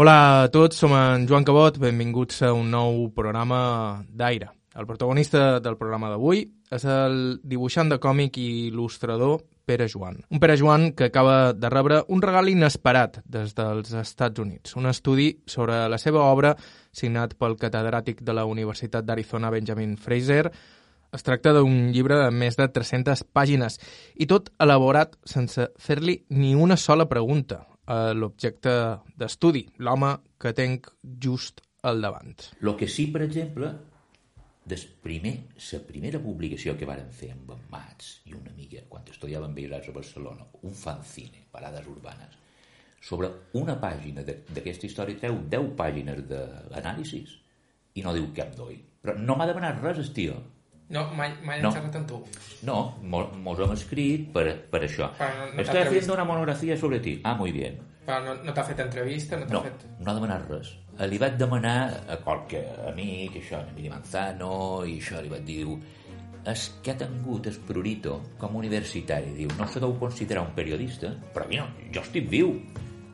Hola a tots, som en Joan Cabot, benvinguts a un nou programa d'Aire. El protagonista del programa d'avui és el dibuixant de còmic i il·lustrador Pere Joan. Un Pere Joan que acaba de rebre un regal inesperat des dels Estats Units. Un estudi sobre la seva obra signat pel catedràtic de la Universitat d'Arizona Benjamin Fraser. Es tracta d'un llibre de més de 300 pàgines i tot elaborat sense fer-li ni una sola pregunta a l'objecte d'estudi, l'home que tenc just al davant. Lo que sí, per exemple, des primer, la primera publicació que varen fer amb en Mats i una amiga, quan Belles Arts a Barcelona, un fanzine, Parades Urbanes, sobre una pàgina d'aquesta història treu 10 pàgines d'anàlisis i no diu cap d'oi. Però no m'ha demanat res, el tio. No, mai, mai No. no. xerrat amb tu. No, mo- mos hem escrit per, per això. Però no- no Estoy haciendo entrevist- una monografía sobre ti. Ah, muy bien. Però no, no t'ha fet entrevista, no No, fet... no ha demanat res. Eh, Li vaig demanar a qualque amic, això, en Emili Manzano, i això li vaig dir, és que ha tingut el prurito com a universitari. Diu, no se deu considerar un periodista, però mira, jo estic viu.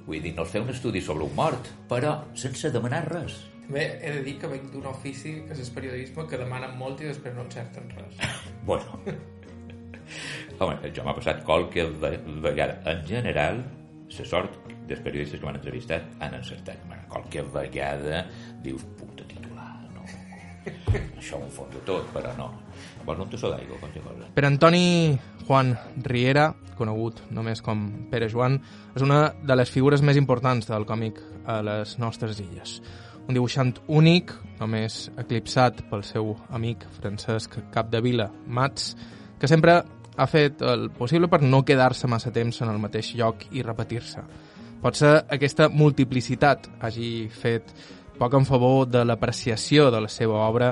Vull dir, no sé un estudi sobre un mort, però sense demanar res. Bé, he de dir que venc d'un ofici, que és el periodisme, que demanen molt i després no encerten res. Bueno, home, jo m'ha passat qualque ve- vegada. En general, la sort dels periodistes que m'han entrevistat han encertat. Bueno, qualque vegada dius, puta titular, no. Això ho fot de tot, però no. Vols un tassó d'aigua, qualque cosa? Per Antoni Juan Riera, conegut només com Pere Joan, és una de les figures més importants del còmic a les nostres illes. Un dibuixant únic, només eclipsat pel seu amic Francesc Capdevila Mats, que sempre ha fet el possible per no quedar-se massa temps en el mateix lloc i repetir-se. Potser aquesta multiplicitat hagi fet poc en favor de l'apreciació de la seva obra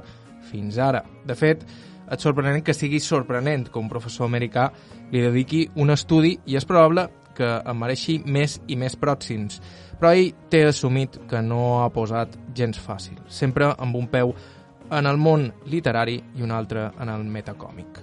fins ara. De fet, és sorprenent que sigui sorprenent que un professor americà li dediqui un estudi i és probable que en mereixi més i més pròxims. Però ell té assumit que no ha posat gens fàcil, sempre amb un peu en el món literari i un altre en el metacòmic.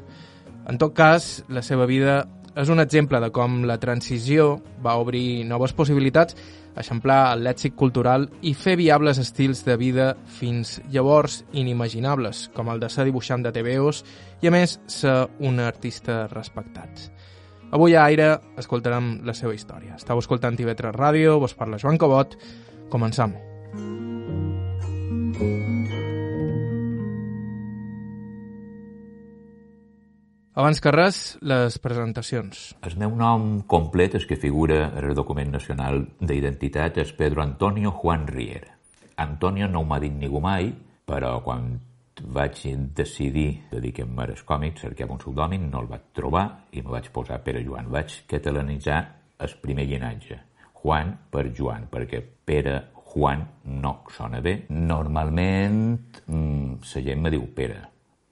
En tot cas, la seva vida és un exemple de com la transició va obrir noves possibilitats, eixamplar el lèxic cultural i fer viables estils de vida fins llavors inimaginables, com el de ser dibuixant de TVOs i, a més, ser un artista respectat. Avui a Aire escoltarem la seva història. Estau escoltant TV3 Ràdio, vos parla Joan Cabot. Començam. Abans que res, les presentacions. El meu nom complet, és que figura en el document nacional d'identitat, és Pedro Antonio Juan Riera. Antonio no m'ha dit ningú mai, però quan vaig decidir dedicar-me als còmics, cercava un pseudònim, no el vaig trobar i me vaig posar Pere Joan. Vaig catalanitzar el primer llinatge, Juan per Joan, perquè Pere Juan no sona bé. Normalment mm, la gent me diu Pere.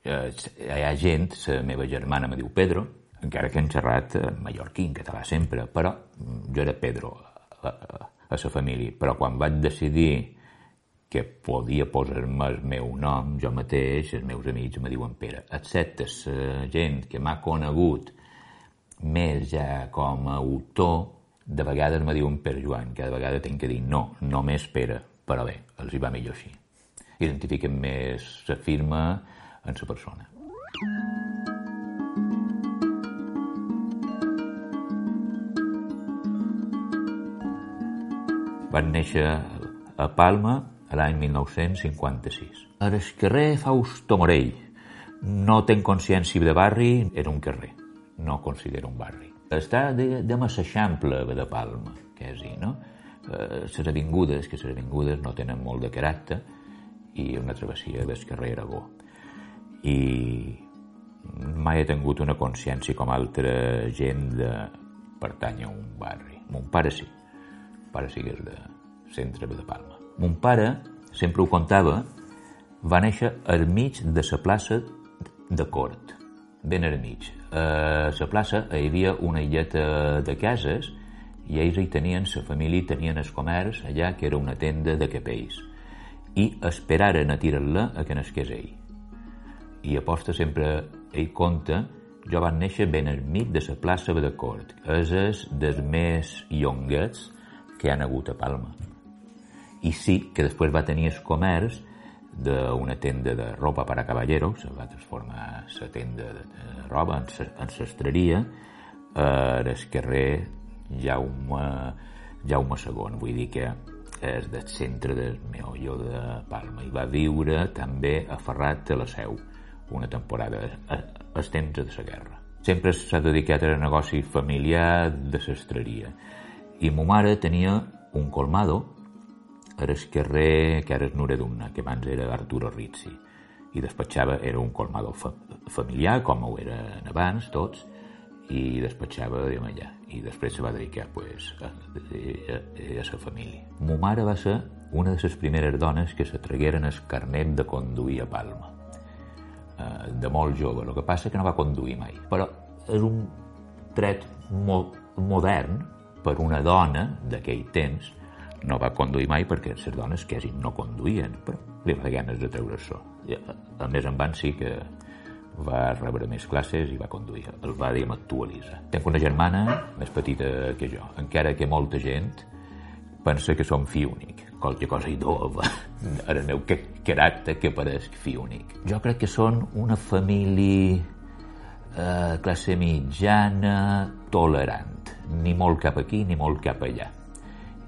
Eh, hi ha gent, la meva germana me diu Pedro, encara que han xerrat en mallorquí, en català sempre, però mm, jo era Pedro a, a, a la família. Però quan vaig decidir que podia posar-me el meu nom, jo mateix, els meus amics me diuen Pere, excepte la gent que m'ha conegut més ja com a autor, de vegades me diuen Pere Joan, cada vegada tinc que dir no, només Pere, però bé, els hi va millor així. Identifiquen més la firma en la persona. Van néixer a Palma l'any 1956. A el carrer Fausto Morell. No tenc consciència de barri, era un carrer. No considero un barri. Està de, de Masseixample de Palma, quasi, no? Eh, les avingudes, que les avingudes no tenen molt de caràcter, i una travessia del carrer Aragó. I mai he tingut una consciència com altra gent de pertany a un barri. Mon pare sí. Mon pare sí que és de centre de Palma. Mon pare, sempre ho contava, va néixer al mig de la plaça de Cort, ben al mig. A la plaça hi havia una illeta de cases i ells hi tenien, la família tenien el comerç allà, que era una tenda de capells. I esperaren a tirar-la a que nasqués ell. I aposta sempre, ell conta, jo van néixer ben al mig de la plaça de Cort. És els dels més llonguets que han hagut a Palma. I sí que després va tenir el comerç d'una tenda de roba per a caballeros, va transformar la tenda de roba en sastreria, a el carrer Jaume, Jaume II. Vull dir que és del centre del meollo de Palma i va viure també aferrat a la seu una temporada als temps de la guerra. Sempre s'ha dedicat al negoci familiar de sastreria i ma mare tenia un colmado era el carrer que ara és Nuredumna, que abans era Arturo Rizzi, i despatxava, era un colmado fa familiar, com ho eren abans tots, i despatxava diguem, allà. I després se va dedicar pues, a, a, a la família. Mo mare va ser una de les primeres dones que se tragueren el carnet de conduir a Palma. Eh, de molt jove. El que passa que no va conduir mai. Però és un tret molt modern per una dona d'aquell temps no va conduir mai perquè les dones quasi no conduïen, però li va ganes de treure això. A més en van sí que va rebre més classes i va conduir. El va, diguem, actualitzar. Tenc una germana més petita que jo, encara que molta gent pensa que som fill únic. Qualque cosa hi dova en el meu caràcter que pareix fill únic. Jo crec que són una família eh, classe mitjana tolerant. Ni molt cap aquí ni molt cap allà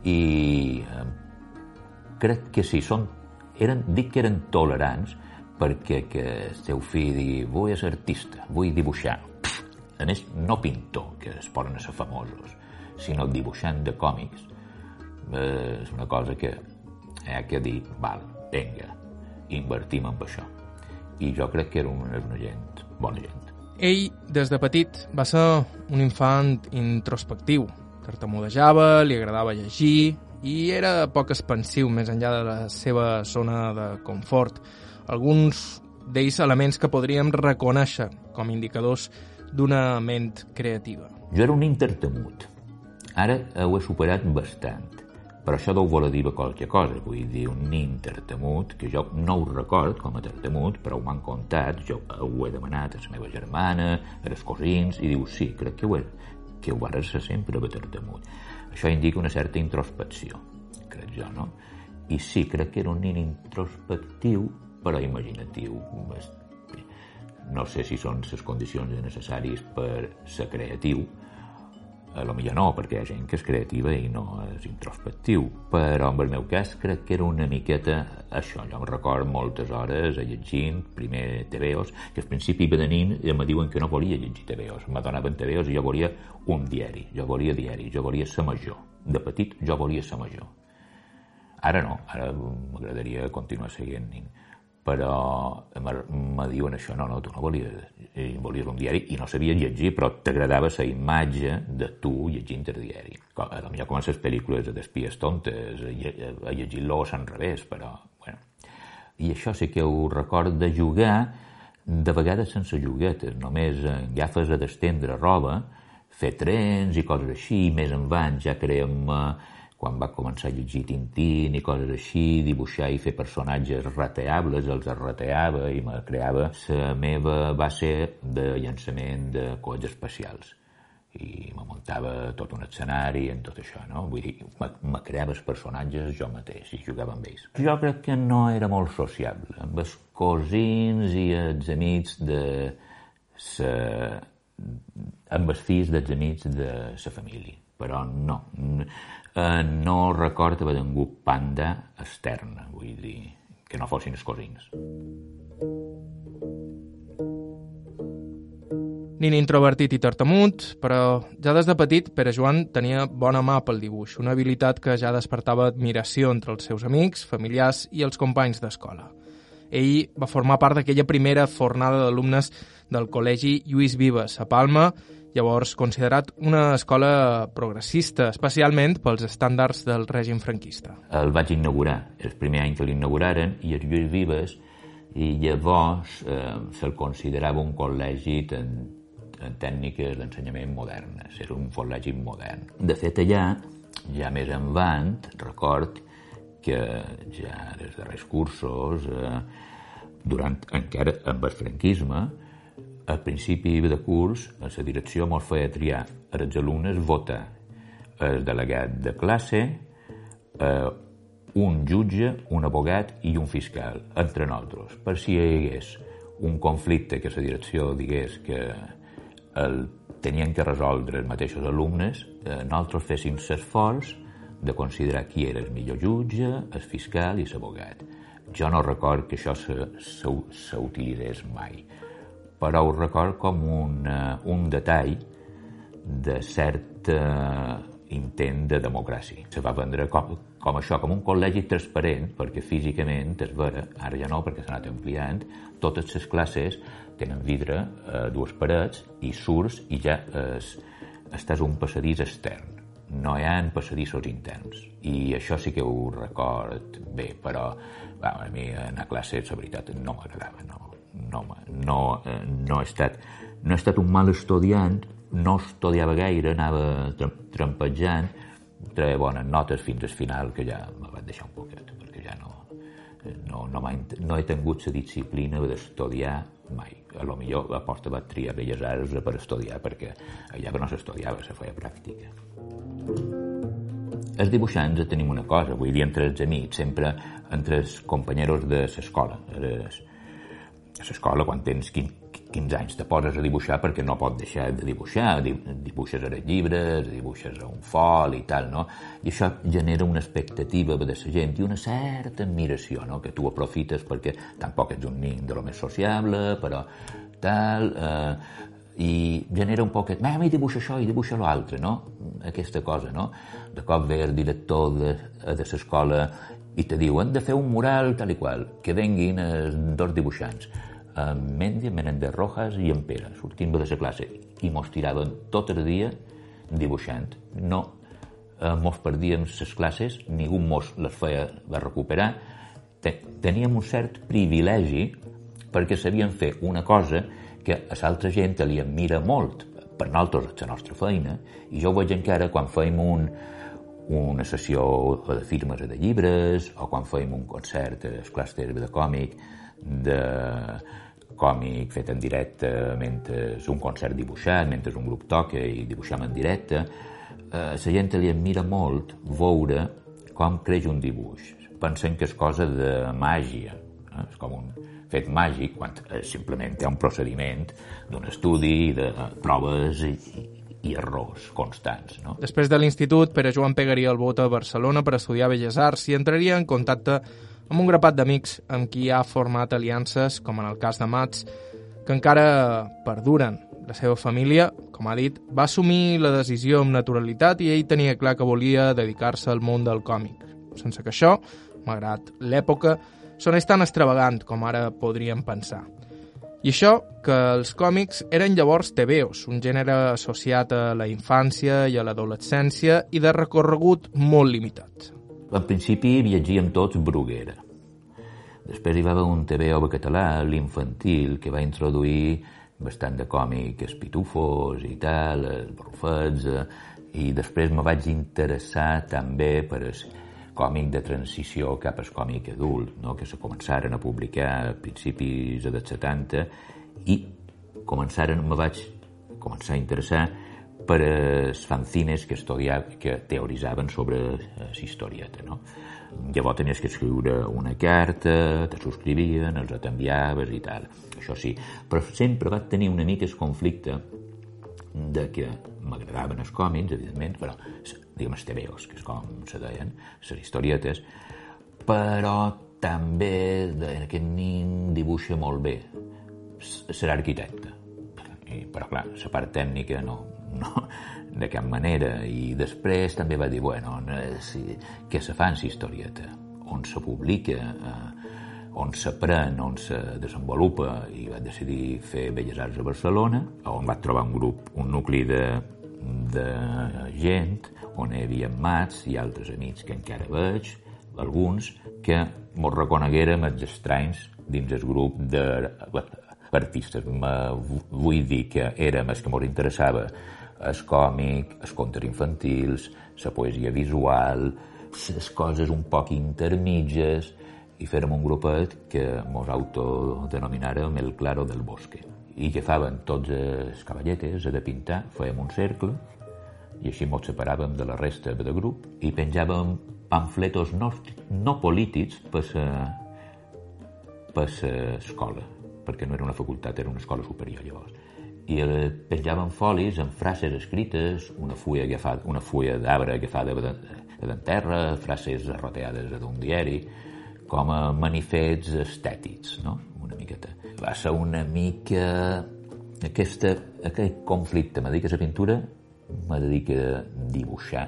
i eh, crec que sí, són, eren, dic que eren tolerants perquè que el seu fill digui vull ser artista, vull dibuixar. a més, no pintor, que es poden ser famosos, sinó dibuixant de còmics. Eh, és una cosa que hi ha que dir, val, vinga, invertim en això. I jo crec que era una, una gent, bona gent. Ell, des de petit, va ser un infant introspectiu, Tartamudejava, li agradava llegir i era poc expansiu més enllà de la seva zona de confort. Alguns d'ells elements que podríem reconèixer com indicadors d'una ment creativa. Jo era un intertemut. Ara ho he superat bastant. Però això deu voler dir qualque cosa, vull dir, un intertemut, que jo no ho record com a tartamut, però ho m'han contat, jo ho he demanat a la meva germana, a les cosins, i diu, sí, crec que ho he, que ser sempre tartamut. Això indica una certa introspecció, crec jo, no? I sí, crec que era un nin introspectiu, però imaginatiu. No sé si són les condicions necessàries per ser creatiu, a lo millor no, perquè hi ha gent que és creativa i no és introspectiu, però en el meu cas crec que era una miqueta això. Jo em record moltes hores a llegint, primer TVOs, que al principi venint i em diuen que no volia llegir TVOs, me donaven TVOs i jo volia un diari, jo volia diari, jo volia ser major. De petit jo volia ser major. Ara no, ara m'agradaria continuar seguint però me diuen això, no, no, tu no volies, eh, volies un diari i no sabies llegir, però t'agradava la imatge de tu llegint el diari. A lo millor com a les pel·lícules d'espies tontes, a llegir-lo a revés, però, bueno. I això sí que ho record de jugar, de vegades sense juguetes, només gafes a d'estendre roba, fer trens i coses així, més en van ja creem quan va començar a llegir Tintín i coses així, dibuixar i fer personatges rateables, els rateava i me creava la meva base de llançament de coets espacials i me muntava tot un escenari en tot això, no? Vull dir, me, me creava els personatges jo mateix i jugava amb ells. Jo crec que no era molt sociable, amb els cosins i els amics de sa... amb els fills dels amics de sa família, però no eh, no record haver tingut panda externa, vull dir, que no fossin els cosins. Nin introvertit i tartamut, però ja des de petit Pere Joan tenia bona mà pel dibuix, una habilitat que ja despertava admiració entre els seus amics, familiars i els companys d'escola. Ell va formar part d'aquella primera fornada d'alumnes del Col·legi Lluís Vives a Palma llavors considerat una escola progressista, especialment pels estàndards del règim franquista. El vaig inaugurar, el primer any que l'inauguraren, i el Lluís Vives, i llavors eh, se'l considerava un col·legi en, en tècniques d'ensenyament modernes, era un col·legi modern. De fet, allà, ja més endavant, record que ja des darrers cursos, eh, durant encara amb el franquisme, al principi de curs, a la direcció mos feia triar els alumnes votar el delegat de classe, eh, un jutge, un abogat i un fiscal, entre nosaltres, per si hi hagués un conflicte que la direcció digués que el tenien que resoldre els mateixos alumnes, eh, nosaltres féssim l'esforç de considerar qui era el millor jutge, el fiscal i l'abogat. Jo no record que això s'utilitzés mai, però ho record com un, uh, un detall de cert uh, intent de democràcia. Se va vendre com, com això, com un col·legi transparent, perquè físicament, és vera, ara ja no, perquè s'ha anat ampliant, totes les classes tenen vidre, eh, dues parets, i surts i ja es, estàs un passadís extern. No hi ha passadissos interns. I això sí que ho record bé, però va, a mi anar a classe, la veritat, no m'agradava. No, no, no, eh, no, he estat, no he estat un mal estudiant, no estudiava gaire, anava trampejant, treia bones notes fins al final, que ja me vaig deixar un poquet, perquè ja no, no, no, no he tingut la disciplina d'estudiar mai. A lo millor a Porta va triar Belles Arts per estudiar, perquè allà no s'estudiava, se feia pràctica. Els dibuixants tenim una cosa, vull dir, entre els amics, sempre entre els companyeros de l'escola. A l'escola, quan tens 15 anys te poses a dibuixar perquè no pots deixar de dibuixar, dibuixes a les llibres, dibuixes a un fol i tal, no? I això genera una expectativa de la gent i una certa admiració, no? Que tu aprofites perquè tampoc ets un nin de lo més sociable, però tal... Eh, i genera un a mi dibuixa això i dibuixa l'altre, no? Aquesta cosa, no? De cop ve el director de, de l'escola i te diuen de fer un mural tal i qual, que venguin els dos dibuixants en Mendia, Menendez Rojas i en Pere, sortint de la classe, i mos tiraven tot el dia dibuixant. No eh, mos perdíem les classes, ningú mos les feia va recuperar. Teníem un cert privilegi perquè sabien fer una cosa que a l'altra gent li admira molt per nosaltres, la nostra feina, i jo ho veig encara quan feim un, una sessió de firmes de llibres o quan feim un concert a clúster de còmic de còmic fet en directe mentre un concert dibuixat, mentre un grup toca i dibuixem en directe, eh, la gent li admira molt veure com creix un dibuix. Pensen que és cosa de màgia, eh? és com un fet màgic, quan eh, simplement hi ha un procediment d'un estudi, de proves i, i errors constants. No? Després de l'institut, Pere Joan pegaria el vot a Barcelona per estudiar Belles Arts i entraria en contacte amb un grapat d'amics amb qui ha format aliances, com en el cas de Mats, que encara perduren. La seva família, com ha dit, va assumir la decisió amb naturalitat i ell tenia clar que volia dedicar-se al món del còmic. Sense que això, malgrat l'època, sonés tan extravagant com ara podríem pensar. I això que els còmics eren llavors tebeos, un gènere associat a la infància i a l'adolescència i de recorregut molt limitat. Al principi viatgíem tots Bruguera. Després hi va haver un TVO català, l'infantil, que va introduir bastant de còmic, els pitufos i tal, els barrufets, eh, i després me vaig interessar també per el còmic de transició cap al còmic adult, no? que se començaren a publicar a principis dels 70 i començaren, me vaig començar a interessar per fanzines que, estudia, que teoritzaven sobre la historieta. No? Llavors tenies que escriure una carta, te subscrivien, els t'enviaves i tal. Això sí, però sempre va tenir una mica el conflicte de que m'agradaven els còmics, evidentment, però, diguem, els tebeos, que és com se deien, les historietes, però també aquest nin dibuixa molt bé, serà arquitecte. I, però clar, la part tècnica no, no, de cap manera. I després també va dir, bueno, si, què se fa en historieta? On se publica? Eh, on s'aprèn, on se desenvolupa i va decidir fer Belles Arts a Barcelona, on va trobar un grup, un nucli de, de gent, on hi havia mats i altres amics que encara veig, alguns, que mos reconeguérem els estranys dins el grup d'artistes. Vull dir que érem els que mos interessava el còmic, els contes infantils, la poesia visual, les coses un poc intermitges, i fèrem un grupet que mos autodenominàrem el Claro del Bosque. I agafàvem tots els cavalletes de pintar, fèiem un cercle, i així mos separàvem de la resta de grup i penjàvem pamfletos no, no polítics per la, per l'escola, perquè no era una facultat, era una escola superior llavors. I el penjaven folis amb frases escrites, una fulla, agafada, una fulla d'arbre agafada de, de terra, frases arroteades d'un diari, com a manifests estètics, no? una miqueta. Va ser una mica... Aquesta, aquest conflicte, m'ha dit que la pintura me dedica a dibuixar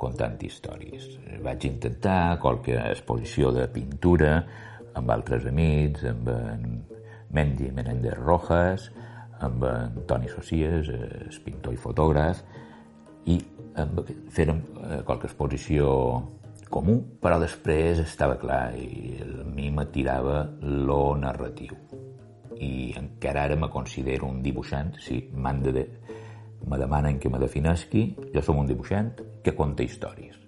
contant històries. Vaig intentar qualque exposició de pintura amb altres amics, amb en Mendy Menéndez Rojas, amb en Toni Socies, el pintor i fotògraf, i amb, fèrem eh, qualque exposició comú, però després estava clar i a mi m'atirava lo narratiu. I encara ara me considero un dibuixant, si m'han de, me demanen que me definesqui, jo som un dibuixant que conta històries.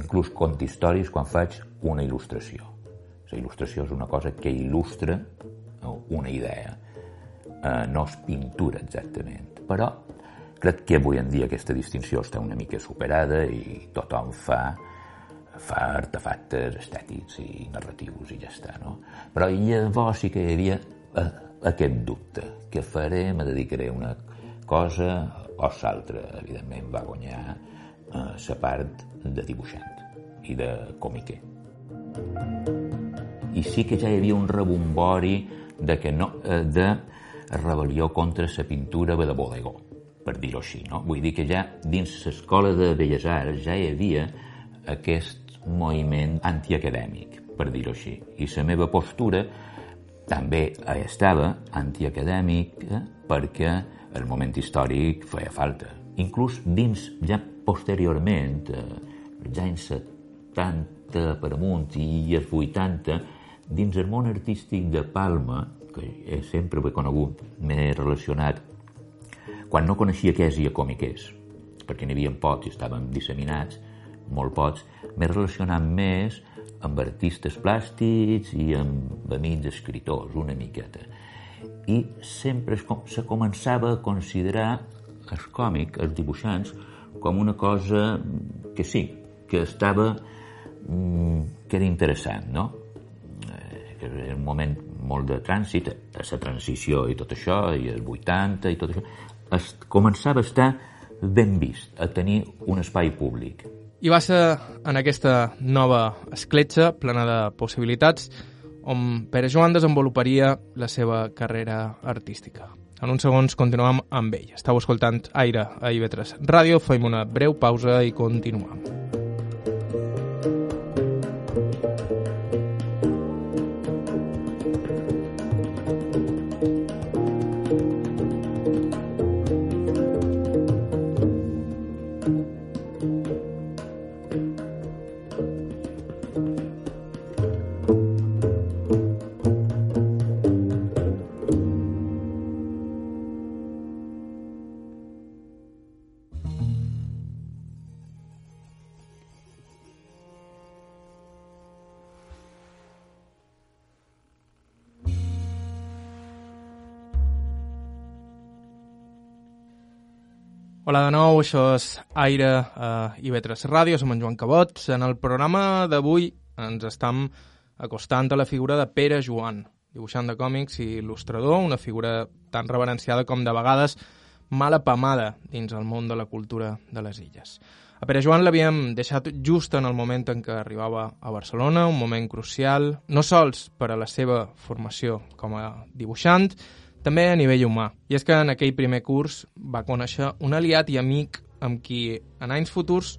Inclús conta històries quan faig una il·lustració. La il·lustració és una cosa que il·lustra una idea. Eh, no és pintura exactament, però crec que avui en dia aquesta distinció està una mica superada i tothom fa fa artefactes estètics i narratius i ja està, no? Però llavors sí que hi havia eh, aquest dubte. Què faré? Me dedicaré a una cosa o l'altra, evidentment, va guanyar la eh, part de dibuixant i de comiquer. I sí que ja hi havia un rebombori de, que no, eh, de rebel·lió contra la pintura de bodegó, per dir-ho així. No? Vull dir que ja dins l'escola de Belles Arts ja hi havia aquest moviment antiacadèmic, per dir-ho així. I la meva postura també estava antiacadèmica perquè el moment històric feia falta. Inclús dins, ja posteriorment, eh, ja en 70 per amunt i els 80, dins el món artístic de Palma, que sempre he conegut, m'he relacionat, quan no coneixia què és i com i què és, perquè n'hi havia pocs i estaven disseminats, molt pocs, m'he relacionat més amb artistes plàstics i amb amics escriptors, una miqueta i sempre es, se començava a considerar el còmic, els dibuixants, com una cosa que sí, que estava mm, que era interessant, no? Eh, que era un moment molt de trànsit, la transició i tot això, i els 80 i tot això, es començava a estar ben vist, a tenir un espai públic. I va ser en aquesta nova escletxa, plena de possibilitats, on Pere Joan desenvoluparia la seva carrera artística. En uns segons continuem amb ell. Estau escoltant Aire a IB3 Ràdio, fem una breu pausa i continuem. Hola de nou, això és Aire a IB3 Ràdio, som en Joan Cabot. En el programa d'avui ens estem acostant a la figura de Pere Joan, dibuixant de còmics i il·lustrador, una figura tan reverenciada com de vegades mal apamada dins el món de la cultura de les illes. A Pere Joan l'havíem deixat just en el moment en què arribava a Barcelona, un moment crucial, no sols per a la seva formació com a dibuixant, també a nivell humà. I és que en aquell primer curs va conèixer un aliat i amic amb qui en anys futurs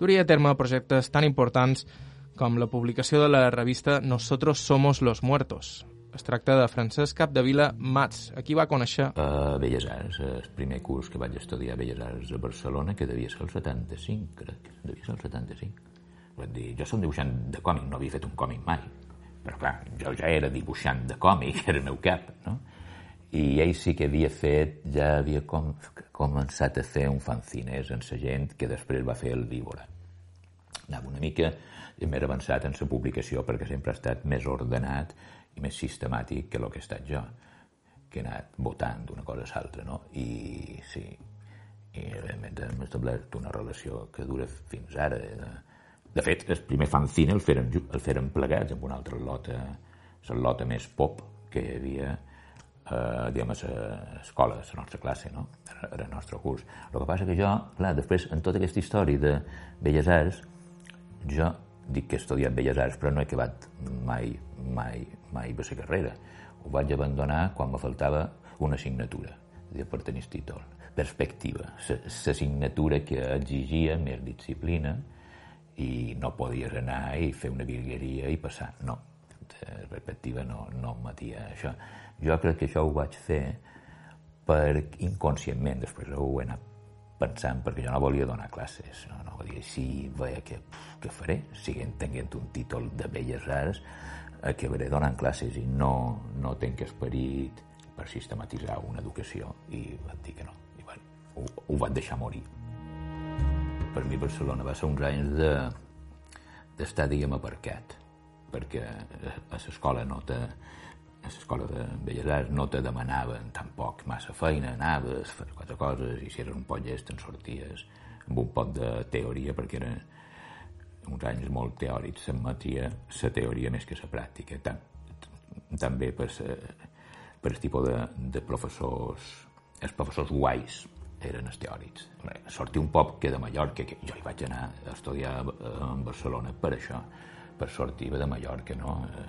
duria a terme projectes tan importants com la publicació de la revista Nosotros somos los muertos. Es tracta de Francesc Capdevila Mats, a qui va conèixer... A Belles Arts, el primer curs que vaig estudiar a Belles Arts a Barcelona, que devia ser el 75, crec, devia ser el 75. Vull dir, jo som dibuixant de còmic, no havia fet un còmic mai, però clar, jo ja era dibuixant de còmic, era el meu cap, no? I ell sí que havia fet, ja havia com, començat a fer un fanzines en sa gent que després va fer el Víbora. Anava una mica més avançat en sa publicació perquè sempre ha estat més ordenat i més sistemàtic que el que he estat jo, que he anat votant d'una cosa a l'altra, no? I sí, i realment hem establert una relació que dura fins ara, de, De fet, el primer fanzine el feren, el feren plegats amb una altra lota, la lota més pop que hi havia eh, diguem, a l'escola, a la nostra classe, no? a el nostre curs. El que passa que jo, clar, després, en tota aquesta història de Belles Arts, jo dic que he estudiat Belles Arts, però no he acabat mai, mai, mai la carrera. Ho vaig abandonar quan me faltava una assignatura de per tenir títol. Perspectiva, l'assignatura que exigia més disciplina i no podies anar i fer una virgueria i passar. No, perspectiva no, no matia això. Jo crec que això ho vaig fer per inconscientment, després ho he anat pensant perquè jo no volia donar classes, no, no volia, si veia que, que faré, siguent tenint un títol de Belles Arts, acabaré donant classes i no, no tenc esperit per sistematitzar una educació i vaig dir que no, i bueno, ho, ho vaig deixar morir. Per mi Barcelona va ser uns anys de d'estar, diguem, aparcat, perquè a l'escola no te, a l'escola de Belles Arts no te demanaven tampoc massa feina, anaves, fer quatre coses, i si eres un poc llest en sorties amb un pot de teoria, perquè eren uns anys molt teòrics, s'admetia la teoria més que la pràctica. Tam, també per, sa, per el tipus de, de professors, els professors guais eren els teòrics. Sortir un poc que de Mallorca, que jo hi vaig anar a estudiar a Barcelona per això, per sortir de Mallorca, no? Eh,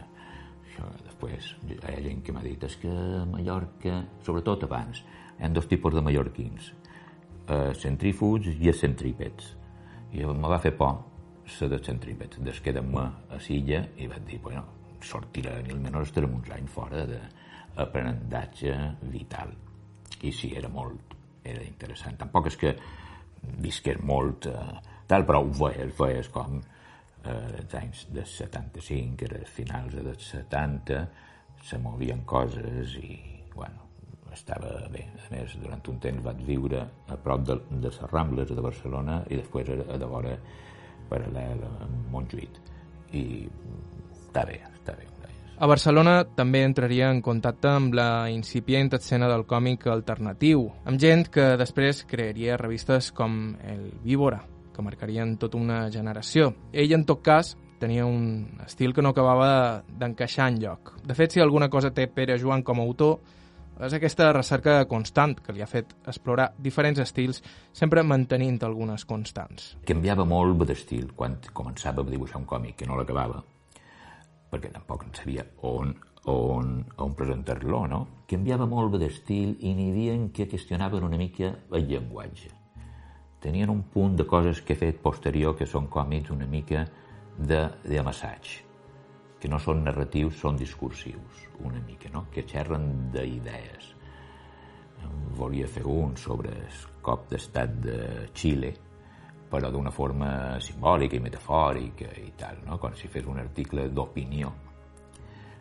això, després, hi ha gent que m'ha dit és que Mallorca, sobretot abans, hi ha dos tipus de mallorquins, eh, centrífugs i centrípets. I me va fer por la dels centrípets. Des que érem a Silla i vaig dir, bueno, sortirem, almenys estarem uns anys fora d'aprenentatge vital. I sí, era molt, era interessant. Tampoc és que visqués molt, eh, tal, però ho veies, veies com eh, els anys de 75, que era finals dels 70, se movien coses i, bueno, estava bé. A més, durant un temps vaig viure a prop de, de les Rambles de Barcelona i després a, a de vora paral·lel a Montjuïc. I està bé, està bé. A Barcelona també entraria en contacte amb la incipient escena del còmic alternatiu, amb gent que després crearia revistes com El Víbora, que marcarien tota una generació. Ell, en tot cas, tenia un estil que no acabava d'encaixar en lloc. De fet, si alguna cosa té Pere Joan com a autor, és aquesta recerca constant que li ha fet explorar diferents estils, sempre mantenint algunes constants. Canviava molt d'estil quan començava a dibuixar un còmic, que no l'acabava, perquè tampoc en sabia on, on, on presentar-lo, no? Canviava molt d'estil i n'hi havia que qüestionaven una mica el llenguatge tenien un punt de coses que he fet posterior que són còmics una mica de, de massaig, que no són narratius, són discursius, una mica, no? que xerren d'idees. Volia fer un sobre el cop d'estat de Xile, però d'una forma simbòlica i metafòrica i tal, no? com si fes un article d'opinió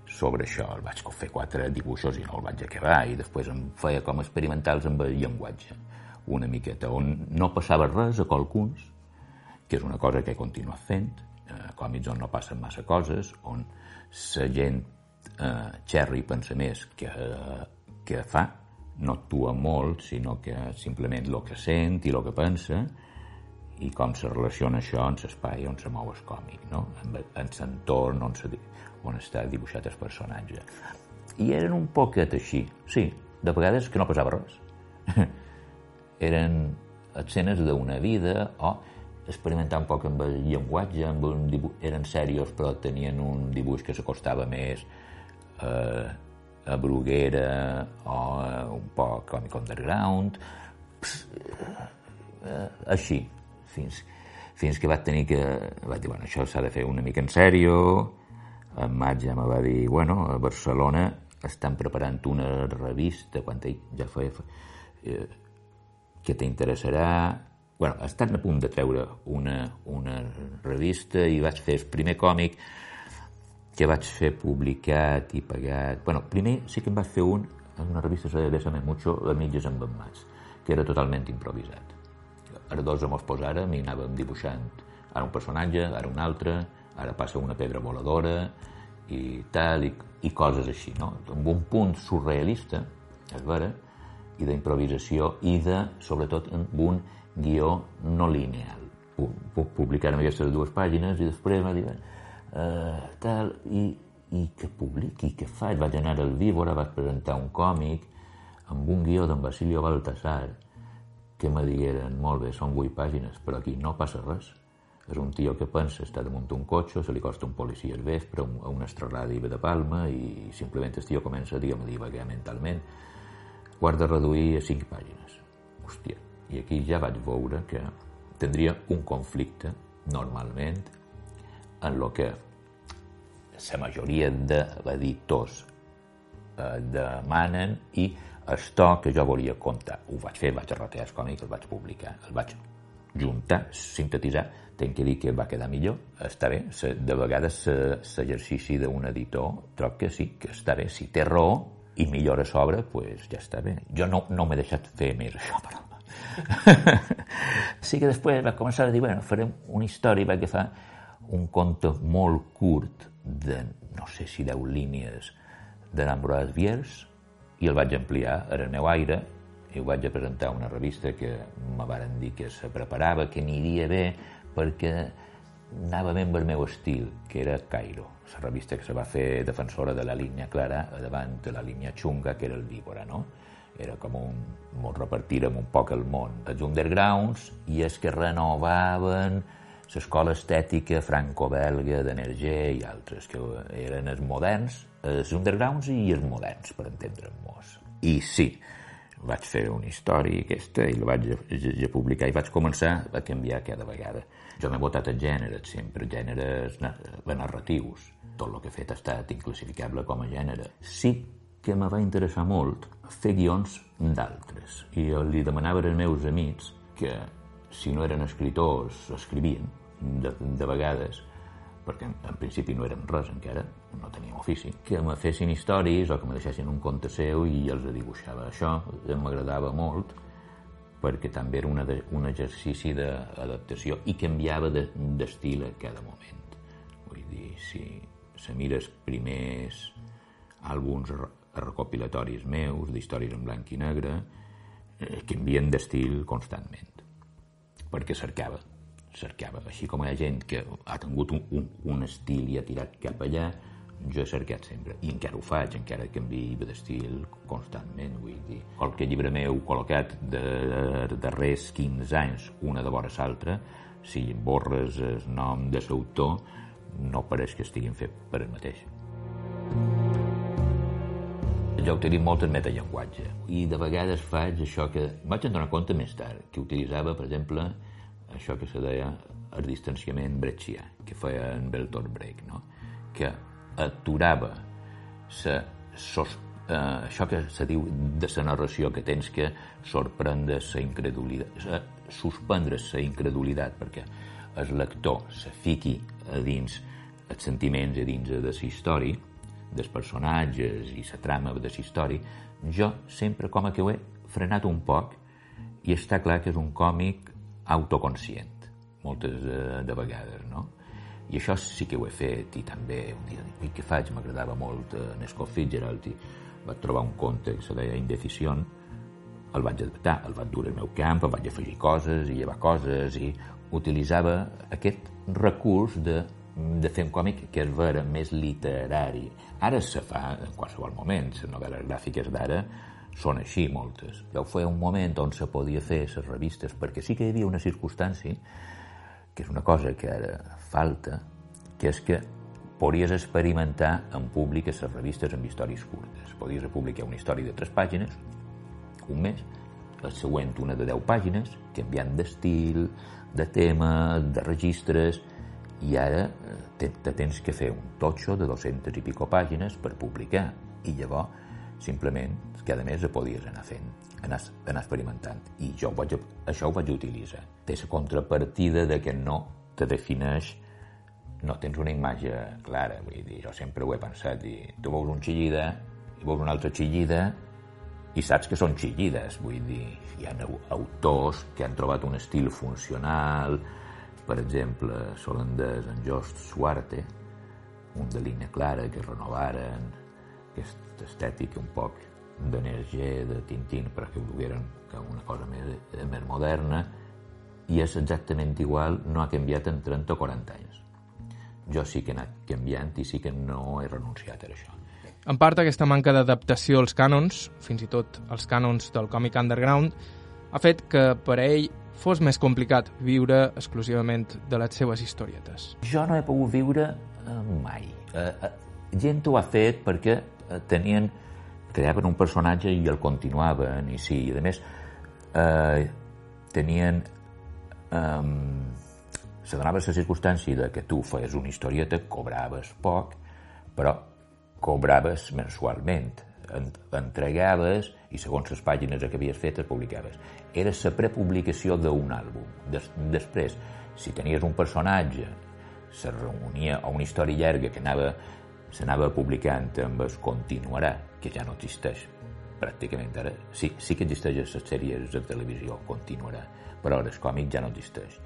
sobre això. El vaig fer quatre dibuixos i no el vaig acabar, i després em feia com experimentals amb el llenguatge una miqueta, on no passava res a qualcuns, que és una cosa que he continuat fent, eh, còmics on no passen massa coses, on la gent eh, xerra i pensa més que, eh, que fa, no actua molt, sinó que simplement el que sent i el que pensa, i com se relaciona això en l'espai on se mou el còmic, no? en, en l'entorn on, se, on està dibuixat el personatge. I eren un poquet així, sí, de vegades que no passava res. eren escenes d'una vida o experimentar un poc amb el llenguatge, amb un dibuix, eren serios però tenien un dibuix que s'acostava més eh, a Bruguera o a un poc Comic Underground, eh, així, fins, fins que vaig tenir que... Vaig dir, bueno, això s'ha de fer una mica en sèrio, en maig ja me va dir, bueno, a Barcelona estan preparant una revista, quan ja feia... Eh, que t'interessarà... bueno, estan a punt de treure una, una revista i vaig fer el primer còmic que vaig fer publicat i pagat... bueno, primer sí que em vaig fer un en una revista de Bésame Mucho, a mitges amb en Mats, que era totalment improvisat. Ara dos mos posàrem i anàvem dibuixant ara un personatge, ara un altre, ara passa una pedra voladora i tal, i, i coses així, no? Amb un punt surrealista, és vera, i d'improvisació i de, sobretot, un guió no lineal. publicaren aquestes dues pàgines i després va dir, eh, tal, i, i que publiqui, què faig? Vaig anar al Víbora, vaig presentar un còmic amb un guió d'en Basilio Baltasar que me digueren, molt bé, són vuit pàgines, però aquí no passa res. És un tio que pensa, està damunt un cotxe, se li costa un policia al vespre, a un extraradi de Palma, i simplement el tio comença, a divagar mentalment. Guarda reduir a cinc pàgines. Hòstia, i aquí ja vaig veure que tindria un conflicte, normalment, en lo que la majoria d'editors eh, demanen i el to que jo volia contar. Ho vaig fer, vaig arrotear el còmic, el vaig publicar, el vaig juntar, sintetitzar, tenc que dir que va quedar millor, està bé, de vegades l'exercici d'un editor trob que sí, que està bé, si té raó i millora sobre, pues ja està bé. Jo no, no m'he deixat fer més això, però sí que després va començar a dir, bueno, farem una història, va agafar un conte molt curt de, no sé si 10 línies de l'Ambroise Viers i el vaig ampliar a el meu aire i ho vaig a presentar a una revista que me varen dir que se preparava, que aniria bé perquè anava ben el meu estil, que era Cairo, la revista que se va fer defensora de la línia clara davant de la línia xunga, que era el Víbora, no? Era com un... molt repartirem un poc el món. Els undergrounds i els que renovaven l'escola estètica franco-belga d'Energé i altres, que eren els moderns, els undergrounds i els moderns, per entendre'ns. I sí, vaig fer una història aquesta i la vaig a, a publicar i vaig començar a canviar cada vegada. Jo m'he votat a gèneres sempre, gèneres narratius. Tot el que he fet ha estat inclassificable com a gènere. Sí que me va interessar molt fer guions d'altres. I li demanava als meus amics que, si no eren escriptors, escrivien, de, de vegades, perquè en, en principi no érem res encara, no teníem ofici, que me fessin històries o que me deixessin un conte seu i els dibuixava. Això m'agradava molt perquè també era una de, un exercici d'adaptació i canviava d'estil de, a cada moment. Vull dir, si se mires primers àlbums recopilatoris meus, d'històries en blanc i negre, eh, canvien d'estil constantment, perquè cercava cercava. Així com hi ha gent que ha tingut un, un, un estil i ha tirat cap allà, jo he cercat sempre, i encara ho faig, encara canvi d'estil constantment, vull dir. Qualque llibre meu col·locat de, de darrers 15 anys, una de vora l'altra, si borres el nom de l'autor, no pareix que estiguin fet per el mateix. Jo utilitzo molt el metallenguatge i de vegades faig això que vaig donar compte més tard, que utilitzava, per exemple, això que se deia el distanciament bretxià, que feia en Bertolt Brecht, no? que aturava sa, sos, eh, això que se diu de la narració, que tens que sorprendre la incredulitat, a suspendre la incredulitat, perquè el lector se fiqui a dins els sentiments a dins de la història, dels personatges i la trama de la història, jo sempre com que ho he frenat un poc i està clar que és un còmic autoconscient, moltes de, de vegades, no? I això sí que ho he fet, i també un dia dic, què faig? M'agradava molt en Scott Fitzgerald, i vaig trobar un conte que se deia Indecision, el vaig adaptar, el vaig dur al meu camp, vaig afegir coses i llevar coses, i utilitzava aquest recurs de, de fer un còmic que és vera més literari. Ara se fa en qualsevol moment, les novel·les gràfiques d'ara són així moltes. Vau fer un moment on se podia fer les revistes, perquè sí que hi havia una circumstància, que és una cosa que ara falta, que és que podries experimentar en públic les revistes amb històries curtes. Podies publicar una història de tres pàgines, un mes, el següent una de 10 pàgines, canviant d'estil, de tema, de registres, i ara eh, te, te tens que fer un totxo de 200 i pico pàgines per publicar. I llavors, simplement, que a més podies anar fent, anar, anar experimentant. I jo ho vaig, això ho vaig utilitzar. Té la contrapartida de que no te defineix no tens una imatge clara, vull dir, jo sempre ho he pensat, i tu veus un xillida i veus una altra xillida i saps que són xillides, vull dir, hi ha autors que han trobat un estil funcional, per exemple, l'holandès en Jost Suarte, un de línia clara que renovaren aquesta estètica un poc d'energia de Tintín perquè ho dugueren que una cosa més, més moderna i és exactament igual, no ha canviat en 30 o 40 anys. Jo sí que he anat canviant i sí que no he renunciat a això. En part, aquesta manca d'adaptació als cànons, fins i tot als cànons del còmic underground, ha fet que per a ell fos més complicat viure exclusivament de les seves historietes. Jo no he pogut viure eh, mai. Eh, eh, gent ho ha fet perquè eh, tenien, creaven un personatge i el continuaven, i sí, i a més eh, tenien eh, se donava la circumstància de que tu feies una historieta, cobraves poc, però cobraves mensualment, entregaves i segons les pàgines que havies fet es publicaves. Era la prepublicació d'un àlbum. Des, després, si tenies un personatge, se reunia a una història llarga que anava s'anava publicant amb es continuarà, que ja no existeix pràcticament ara. Sí, sí que existeix a les sèries de televisió, continuarà, però el còmic ja no existeix.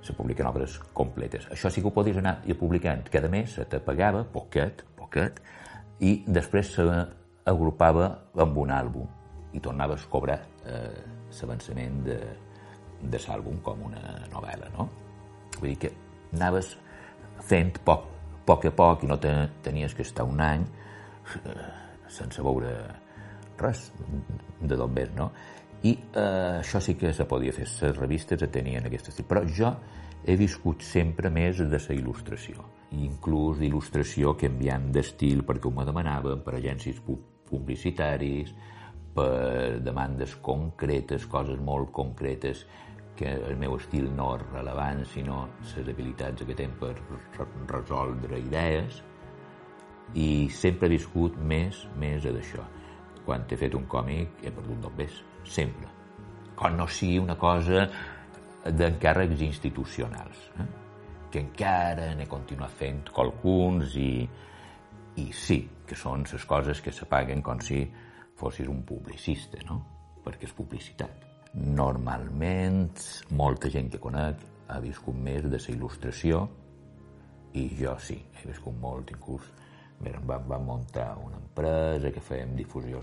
Se publiquen obres completes. Això sí que ho podies anar i publicant. Cada mes se te pagava, poquet, poquet, i després s'agrupava amb un àlbum i tornaves a cobrar eh, l'avançament de, de l'àlbum com una novel·la, no? Vull dir que anaves fent poc, poc a poc i no te, tenies que estar un any eh, sense veure res de d'on ves, no? I eh, això sí que se podia fer, les revistes tenien aquest estil, però jo he viscut sempre més de la il·lustració, inclús d'il·lustració canviant d'estil perquè ho me demanaven per agències publicitaris, per demandes concretes, coses molt concretes que el meu estil no és rellevant, sinó les habilitats que tenen per resoldre idees i sempre he viscut més, més d'això. Quan he fet un còmic he perdut dos bes, sempre. Quan no sigui una cosa d'encàrrecs institucionals, eh? que encara n'he continuat fent qualcuns i, i sí, que són les coses que se paguen com si fossis un publicista, no? perquè és publicitat. Normalment, molta gent que conec ha viscut més de la il·lustració i jo sí, he viscut molt, inclús vam, vam muntar una empresa que fèiem difusió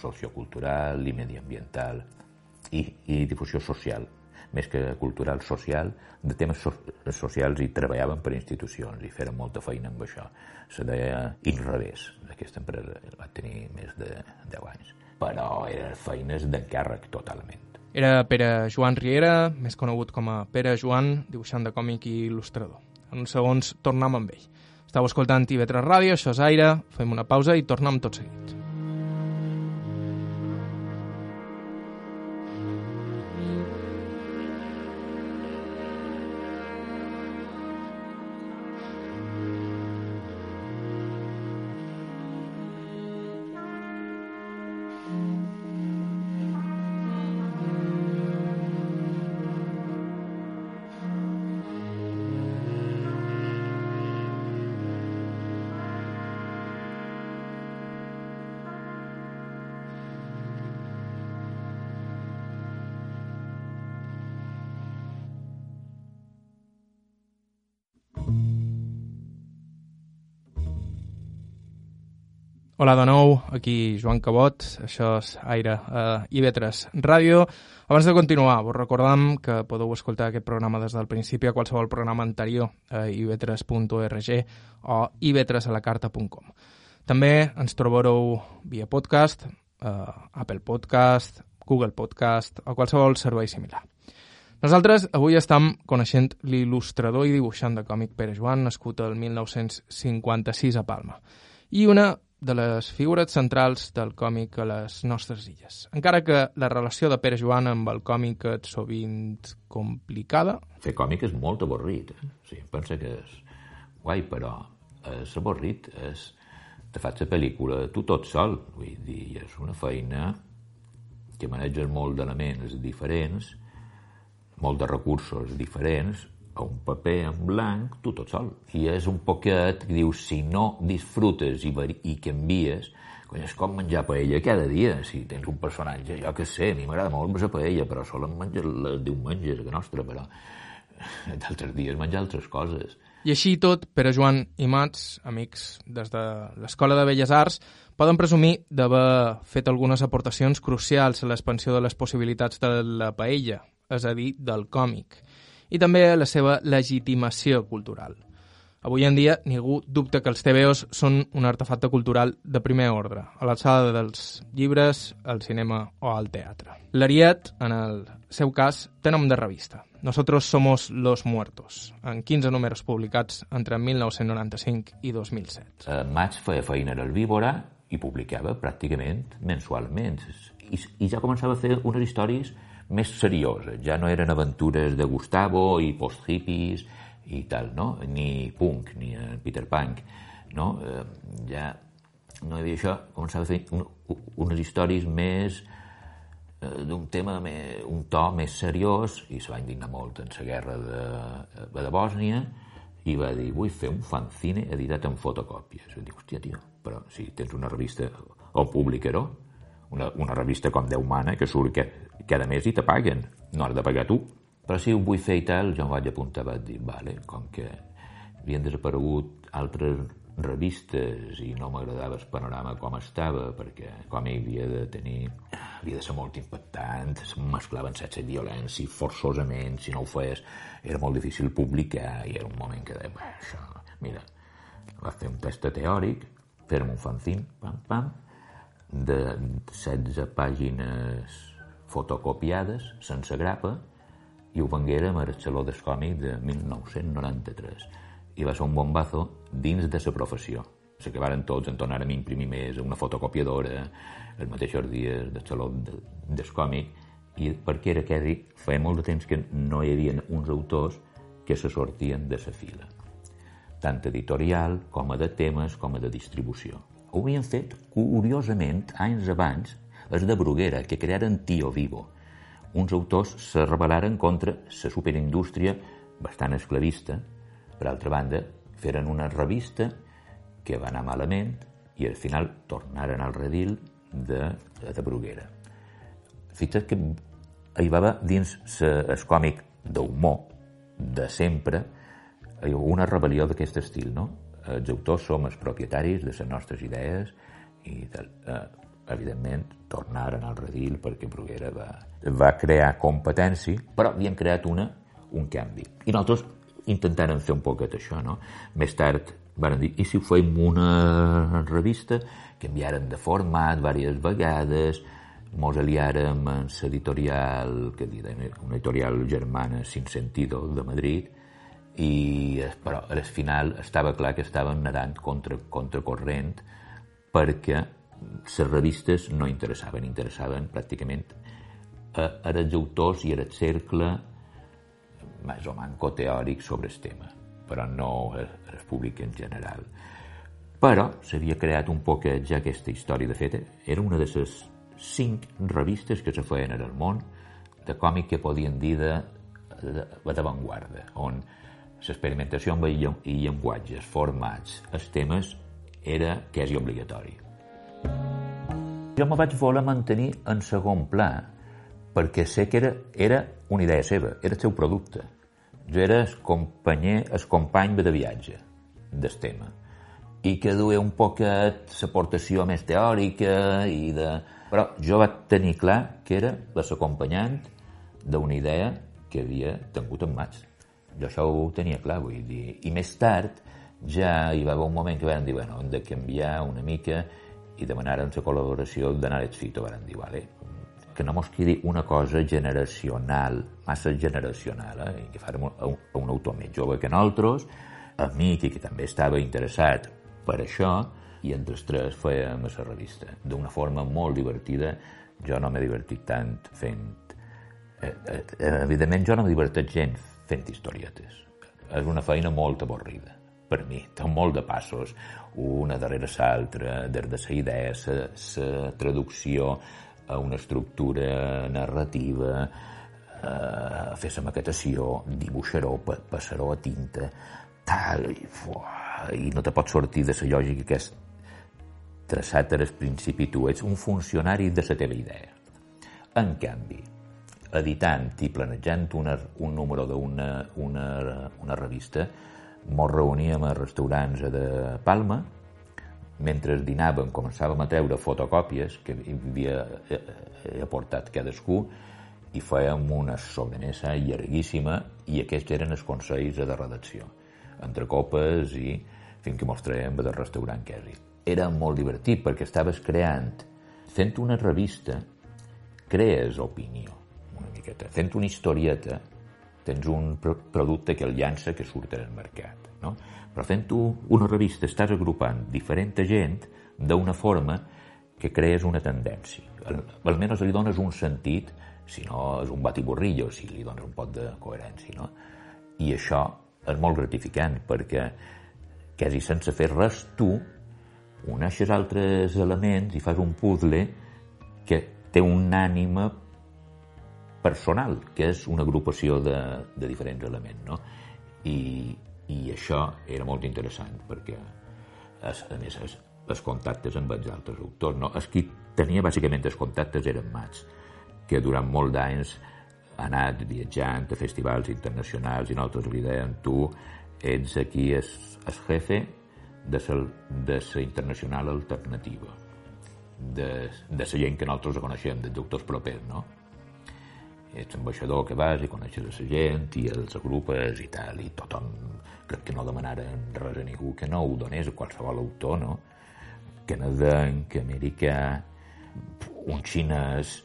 sociocultural i mediambiental i, i difusió social més que cultural, social, de temes so socials i treballaven per institucions i feren molta feina amb això. Se deia Inrevés, aquesta empresa va tenir més de 10 anys. Però eren feines d'encàrrec totalment. Era Pere Joan Riera, més conegut com a Pere Joan, dibuixant de còmic i il·lustrador. En uns segons tornem amb ell. Estau escoltant TV3 Ràdio, això és Aire, fem una pausa i tornem tot seguit. Hola de nou, aquí Joan Cabot, això és Aire a uh, IB3 Ràdio. Abans de continuar, vos recordam que podeu escoltar aquest programa des del principi a qualsevol programa anterior a ib3.org o ib3alacarta.com. També ens trobareu via podcast, uh, Apple Podcast, Google Podcast o qualsevol servei similar. Nosaltres avui estem coneixent l'il·lustrador i dibuixant de còmic Pere Joan, nascut el 1956 a Palma, i una de les figures centrals del còmic a les nostres illes. Encara que la relació de Pere Joan amb el còmic és sovint complicada... Fer còmic és molt avorrit. Eh? Sí, pensa que és guai, però és avorrit. És... Te faig la pel·lícula tu tot sol. Vull dir, és una feina que maneges molt d'elements diferents, molt de recursos diferents, a un paper en blanc, tu tot sol. I és un poquet que dius, si no disfrutes i, i canvies, cony, és com menjar paella cada dia. Si tens un personatge, jo que sé, a mi m'agrada molt la paella, però solen menjar els diumenges, que nostra, però d'altres dies menjar altres coses. I així tot, Pere Joan i Mats, amics des de l'Escola de Belles Arts, poden presumir d'haver fet algunes aportacions crucials a l'expansió de les possibilitats de la paella, és a dir, del còmic, i també la seva legitimació cultural. Avui en dia ningú dubta que els TVOs són un artefacte cultural de primer ordre, a l'alçada dels llibres, el cinema o el teatre. L'Ariet, en el seu cas, té nom de revista. Nosotros somos los muertos, en 15 números publicats entre 1995 i 2007. A maig feia feina a l'Herbívora i publicava pràcticament mensualment. I, I ja començava a fer unes històries més serioses. Ja no eren aventures de Gustavo i post-hippies, i tal, no? Ni Punk, ni Peter Punk, no? Eh, ja no hi havia això, començava a fer un, unes històries més eh, d'un tema, més, un to més seriós, i se va indignar molt en la guerra de, eh, de Bòsnia, i va dir, vull fer un fanzine editat en fotocòpies. I dic, hòstia, tio, però si tens una revista, o publicaró, una, una revista com Déu mana, que surt que, cada mes i te paguen, no has de pagar tu. Però si ho vull fer i tal, jo em vaig apuntar, vaig dir, vale, com que havien desaparegut altres revistes i no m'agradava el panorama com estava, perquè com havia de tenir... havia de ser molt impactant, es mesclaven i violència forçosament, si no ho fes era molt difícil publicar i era un moment que deia, això, mira, va fer un test teòric, fer-me un fanzine, pam, pam, de 16 pàgines fotocopiades, sense grapa, i ho venguérem al Saló del Còmic de 1993 i va ser un bombazo dins de la professió. Se que varen tots en tornar a imprimir més una fotocopiadora els mateixos dies del Saló del i perquè era que feia molt de temps que no hi havia uns autors que se sortien de la fila tant editorial com a de temes com a de distribució. Ho havien fet, curiosament, anys abans, els de Bruguera, que crearen Tio Vivo, uns autors se rebel·laren contra la superindústria bastant esclavista. Per altra banda, feren una revista que va anar malament i al final tornaren al redil de, de Bruguera. Fixa't que hi va dins el còmic d'humor de sempre una rebel·lió d'aquest estil, no? Els autors som els propietaris de les nostres idees i tal. Eh, evidentment, tornaren al redil perquè Bruguera va, va crear competència, però havien creat una, un canvi. I nosaltres intentàrem fer un poquet això, no? Més tard van dir, i si fem una revista, canviaren de format diverses vegades, mos aliàrem en l'editorial, que diuen, una editorial germana sin sentido de Madrid, i, però al final estava clar que estaven nedant contra, contra corrent perquè les revistes no interessaven, interessaven pràcticament a, a els autors i a el cercle més o manco teòric sobre el tema, però no el públic en general. Però s'havia creat un poc ja aquesta història, de fet, era una de les cinc revistes que se feien en el món de còmic que podien dir de, de, d'avantguarda, on l'experimentació amb i llenguatges, formats, els temes, era quasi obligatori. Jo me vaig voler mantenir en segon pla, perquè sé que era, era una idea seva, era el seu producte. Jo era el companyer, el company de viatge del tema i que duia un poquet l'aportació més teòrica i de... Però jo vaig tenir clar que era l'acompanyant d'una idea que havia tingut en mans. Jo això ho tenia clar, vull dir. I més tard ja hi va haver un moment que vam dir, bueno, hem de canviar una mica i demanaren la col·laboració de Naret Fito. Van dir, vale, que no mos quedi una cosa generacional, massa generacional, eh? Que farem un, un autor més jove que nosaltres, amic i que també estava interessat per això, i entre els tres fèiem la revista. D'una forma molt divertida, jo no m'he divertit tant fent... Eh, eh, evidentment, jo no m'he divertit gent fent historietes. És una feina molt avorrida per mi, té molt de passos, una darrere l'altra, des de la idea, la traducció a una estructura narrativa, eh, fer la maquetació, dibuixar-ho, passar-ho a tinta, tal, i, i no te pots sortir de la lògica que és traçat al principi tu ets un funcionari de la teva idea. En canvi, editant i planejant una, un número d'una una, una revista, mos reuníem a restaurants de Palma, mentre dinàvem començàvem a treure fotocòpies que havia aportat cadascú i fèiem una sobremesa llarguíssima i aquests eren els consells de redacció, entre copes i fins que mos traiem del restaurant Quesi. Era molt divertit perquè estaves creant, fent una revista, crees opinió, una miqueta. Fent una historieta, tens un producte que el llança que surt al mercat. No? Però fent tu una revista estàs agrupant diferent gent d'una forma que crees una tendència. Al, almenys li dones un sentit, si no és un batiborrillo, si li dones un pot de coherència. No? I això és molt gratificant perquè quasi sense fer res tu uneixes altres elements i fas un puzzle que té un ànima personal, que és una agrupació de, de diferents elements, no? I, I això era molt interessant, perquè, es, a més, es, els contactes amb els altres autors, no? Els qui tenia bàsicament els contactes eren Mats, que durant molt d'anys ha anat viatjant a festivals internacionals i nosaltres li deien tu ets aquí el, el jefe de la, de la internacional alternativa de, de la gent que nosaltres coneixem, dels doctors propers, no? Ets ambaixador que vas i coneixes la gent i els agrupes i tal, i tothom crec que no demanaren res a ningú que no ho donés a qualsevol autor, no? Canadenc, americà, un xinès,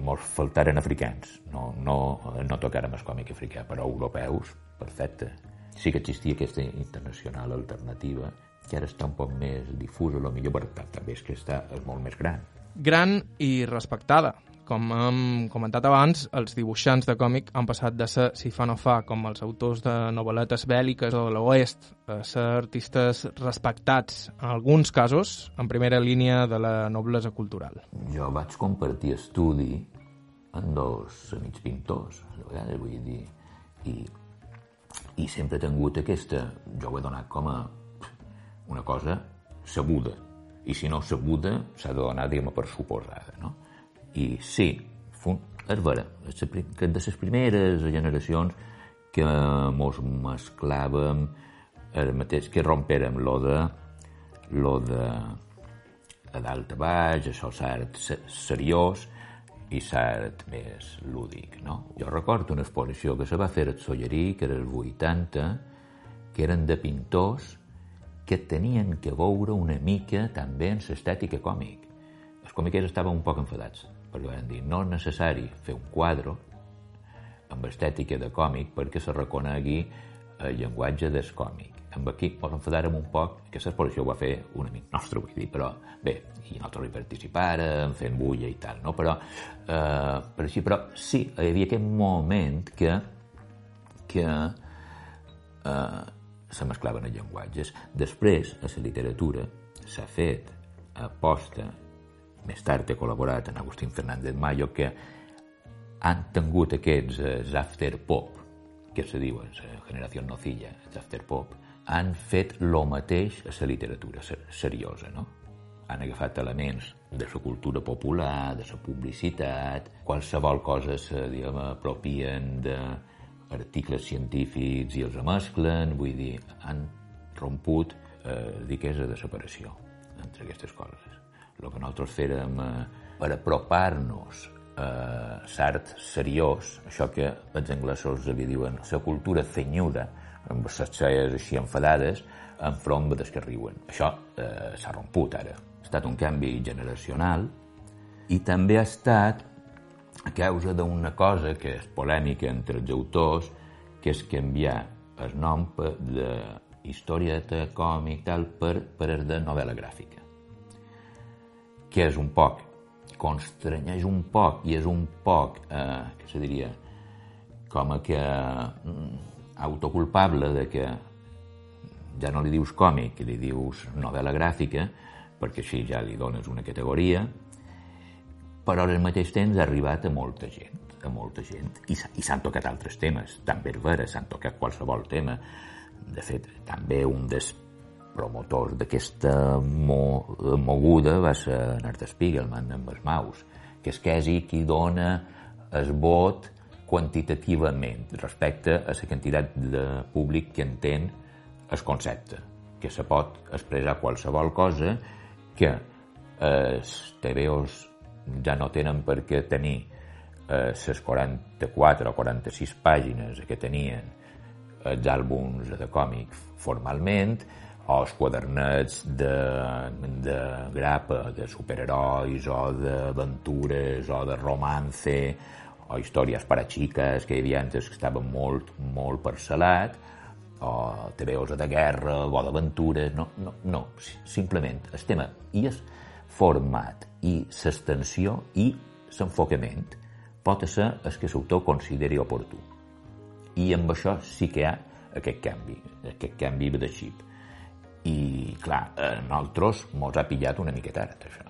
mos faltaren africans, no, no, no tocàrem el còmic africà, però europeus, perfecte. Sí que existia aquesta internacional alternativa, que ara està un poc més difusa, millor, però també és que està molt més gran. Gran i respectada, com hem comentat abans, els dibuixants de còmic han passat de ser, si fa no fa, com els autors de novel·letes bèl·liques o de l'Oest, a ser artistes respectats, en alguns casos, en primera línia de la noblesa cultural. Jo vaig compartir estudi amb dos amics pintors, a vegades vull dir, i, i sempre he tingut aquesta, jo ho he donat com a una cosa sabuda, i si no sabuda s'ha de donar, diguem per suposada, no? I sí, és vera, que de les primeres generacions que mos mesclàvem el mateix que romperem lo de lo de a dalt a baix, això s'art seriós i s'art més lúdic, no? Jo recordo una exposició que se va fer a Sollerí, que era el 80, que eren de pintors que tenien que veure una mica també en l'estètica còmic. Els còmiques estaven un poc enfadats perquè van dir no és necessari fer un quadre amb estètica de còmic perquè se reconegui el llenguatge del còmic. Amb aquí ens enfadarem un poc, que l'exposició ho va fer un amic nostre, vull dir, però bé, i nosaltres hi participàrem, fent bulla i tal, no? Però, eh, per així, però sí, hi havia aquest moment que, que eh, se mesclaven els llenguatges. Després, a la literatura, s'ha fet aposta més tard he col·laborat amb Agustín Fernández Mayo, que han tingut aquests eh, after pop, que se diuen, la generació nocilla, els after pop, han fet lo mateix a la literatura seriosa, no? Han agafat elements de la cultura popular, de la publicitat, qualsevol cosa se, diguem, apropien d'articles científics i els mesclen, vull dir, han romput, eh, dic, és a desaparició entre aquestes coses el que nosaltres fèrem eh, per apropar-nos a l'art seriós, això que els anglesos li diuen la cultura cenyuda, amb les xaies així enfadades, enfront de que riuen. Això eh, s'ha romput ara. Ha estat un canvi generacional i també ha estat a causa d'una cosa que és polèmica entre els autors, que és canviar el nom de historieta còmic tal per, per de novel·la gràfica que és un poc, constrenyeix un poc i és un poc, eh, què se diria, com a que mm, autoculpable de que ja no li dius còmic, li dius novel·la gràfica, perquè així ja li dones una categoria, però al mateix temps ha arribat a molta gent, a molta gent, i, i s'han tocat altres temes, també vera, s'han tocat qualsevol tema. De fet, també un dels promotors d'aquesta mo moguda va ser Nart Spiegelman amb els maus, que és quasi qui dona el vot quantitativament respecte a la quantitat de públic que entén el concepte, que se pot expressar qualsevol cosa que els TVOs ja no tenen per què tenir eh, les 44 o 46 pàgines que tenien els àlbums de còmic formalment, o els quadernets de, de grapa, de superherois, o d'aventures, o de romance, o històries per a xiques que hi havia antes que estaven molt, molt parcel·lat, o TVOs de guerra, o d'aventures, no, no, no, simplement el tema i el format i l'extensió i l'enfocament pot ser el que l'autor consideri oportú. I amb això sí que hi ha aquest canvi, aquest canvi de xip. I, clar, a nosaltres mos ha pillat una miqueta tard, això.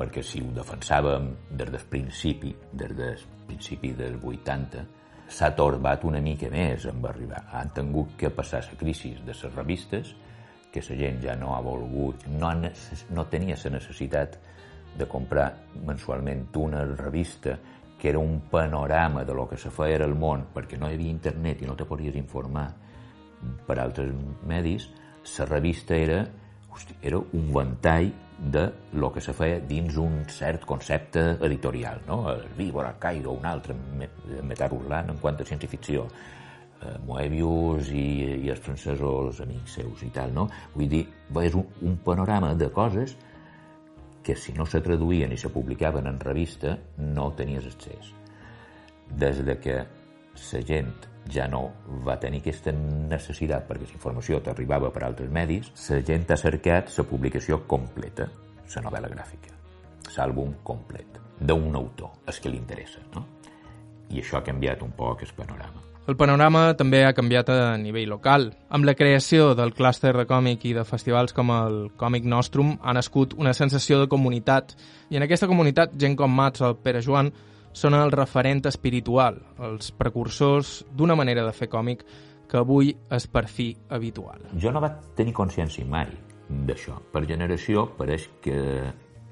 Perquè si ho defensàvem des del principi, des del principi dels 80, s'ha torbat una mica més en arribar. Han tingut que passar la crisi de les revistes, que la gent ja no ha volgut, no, ha, no tenia la necessitat de comprar mensualment una revista que era un panorama de lo que se feia al món, perquè no hi havia internet i no te podies informar per altres medis, la revista era, hosti, era un ventall de lo que se feia dins un cert concepte editorial, no? El Víbora, Cairo, un altre, Metar Urlan en quant a ciència-ficció, eh, Moebius i, i els francesos amics seus i tal, no? Vull dir, és un, un panorama de coses que si no se traduïen i se publicaven en revista no tenies accés. Des de que la gent ja no va tenir aquesta necessitat perquè la informació t'arribava per altres medis, la gent ha cercat la publicació completa, la novel·la gràfica, l'àlbum complet, d'un autor, és que li interessa, no? I això ha canviat un poc el panorama. El panorama també ha canviat a nivell local. Amb la creació del clúster de còmic i de festivals com el Còmic Nostrum ha nascut una sensació de comunitat i en aquesta comunitat gent com Mats o Pere Joan són el referent espiritual, els precursors d'una manera de fer còmic que avui és per fi habitual. Jo no vaig tenir consciència mai d'això. Per generació pareix que,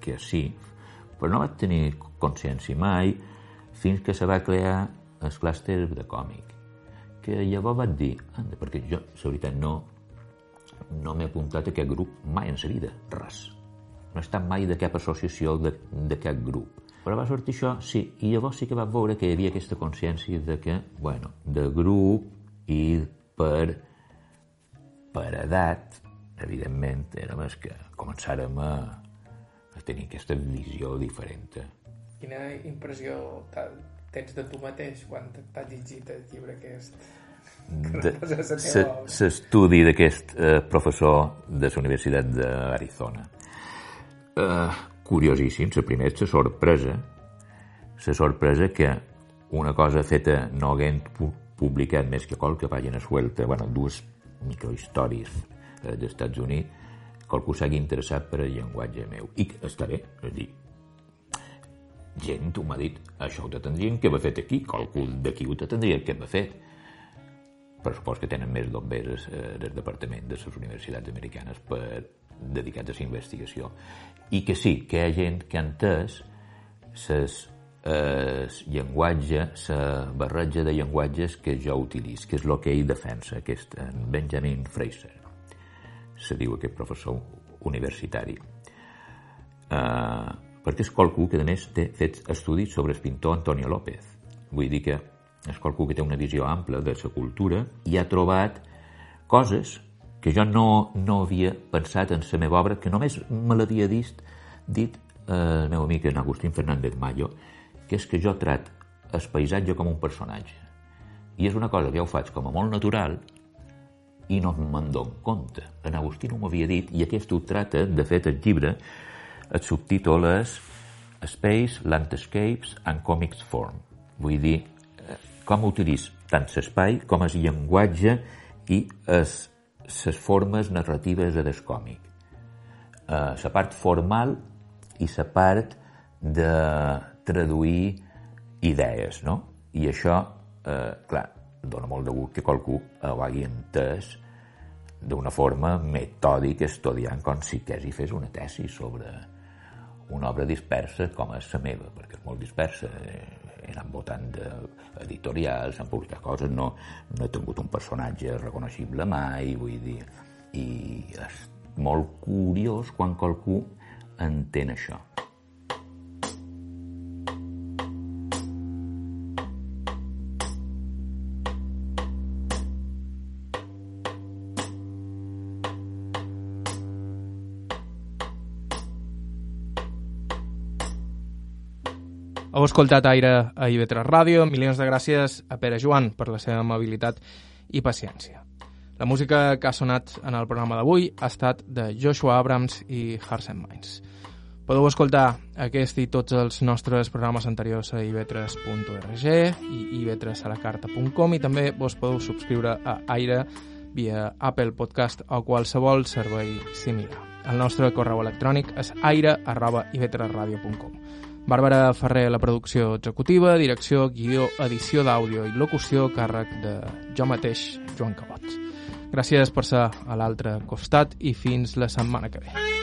que sí, però no vaig tenir consciència mai fins que se va crear el clúster de còmic que llavors vaig dir, anda, perquè jo, la veritat, no, no m'he apuntat a aquest grup mai en la vida, res. No he estat mai de cap associació d'aquest grup. Però va sortir això, sí, i llavors sí que vaig veure que hi havia aquesta consciència de que, bueno, de grup i per, per edat, evidentment, érem els que començàrem a, a tenir aquesta visió diferent. Quina impressió tens de tu mateix quan t'has llegit el llibre aquest? L'estudi d'aquest eh, professor de la Universitat d'Arizona. Eh, curiosíssim, la primera és la sorpresa, la sorpresa que una cosa feta no haguent publicat més que qualque pàgina suelta, bueno, dues microhistòries eh, dels Estats Units, qualcú s'hagi interessat per el llenguatge meu. I està bé, és dir, gent m'ha dit, això ho t'atendrien que m'ha fet aquí, qualcú d'aquí ho t'atendria que m'ha fet. Per supost que tenen més bombers eh, del departament de les universitats americanes per dedicats a la investigació. I que sí, que hi ha gent que ha entès ses, eh, llenguatge, la barreja de llenguatges que jo utilitzo, que és el que ell defensa, aquest en Benjamin Fraser. Se diu aquest professor universitari. Eh, perquè és qualcú que, a més, té fet estudis sobre el pintor Antonio López. Vull dir que és qualcú que té una visió ampla de la cultura i ha trobat coses que jo no, no havia pensat en la meva obra, que només me l'havia dit, dit eh, el meu amic en Agustín Fernández Mayo, que és que jo trat el paisatge com un personatge. I és una cosa que jo ho faig com a molt natural i no me'n dono compte. En Agustín ho m'havia dit i aquest ho trata, de fet, el llibre, el subtítol és Space, Landscapes and Comics Form. Vull dir, eh, com utilitza tant l'espai com el llenguatge i les formes narratives de des còmic. La eh, part formal i la part de traduir idees, no? I això, eh, clar, dona molt de gust que qualcú ho hagi entès d'una forma metòdica, estudiant com si quasi fes una tesi sobre, una obra dispersa com és la meva, perquè és molt dispersa. Eh, anat votant d'editorials, han publicat coses, no, no he tingut un personatge reconeixible mai, vull dir, i és molt curiós quan qualcú entén això. Escoltat Aire a IB3 Ràdio. Milions de gràcies a Pere Joan per la seva amabilitat i paciència. La música que ha sonat en el programa d'avui ha estat de Joshua Abrams i Hearts and Minds. Podeu escoltar aquest i tots els nostres programes anteriors a ib3.org i ib3alacarta.com i també vos podeu subscriure a Aire via Apple Podcast o qualsevol servei similar. El nostre correu electrònic és aire arroba ib3radio.com. Bàrbara Ferrer, la producció executiva, direcció, guió, edició d'àudio i locució, càrrec de jo mateix, Joan Cabot. Gràcies per ser a l'altre costat i fins la setmana que ve.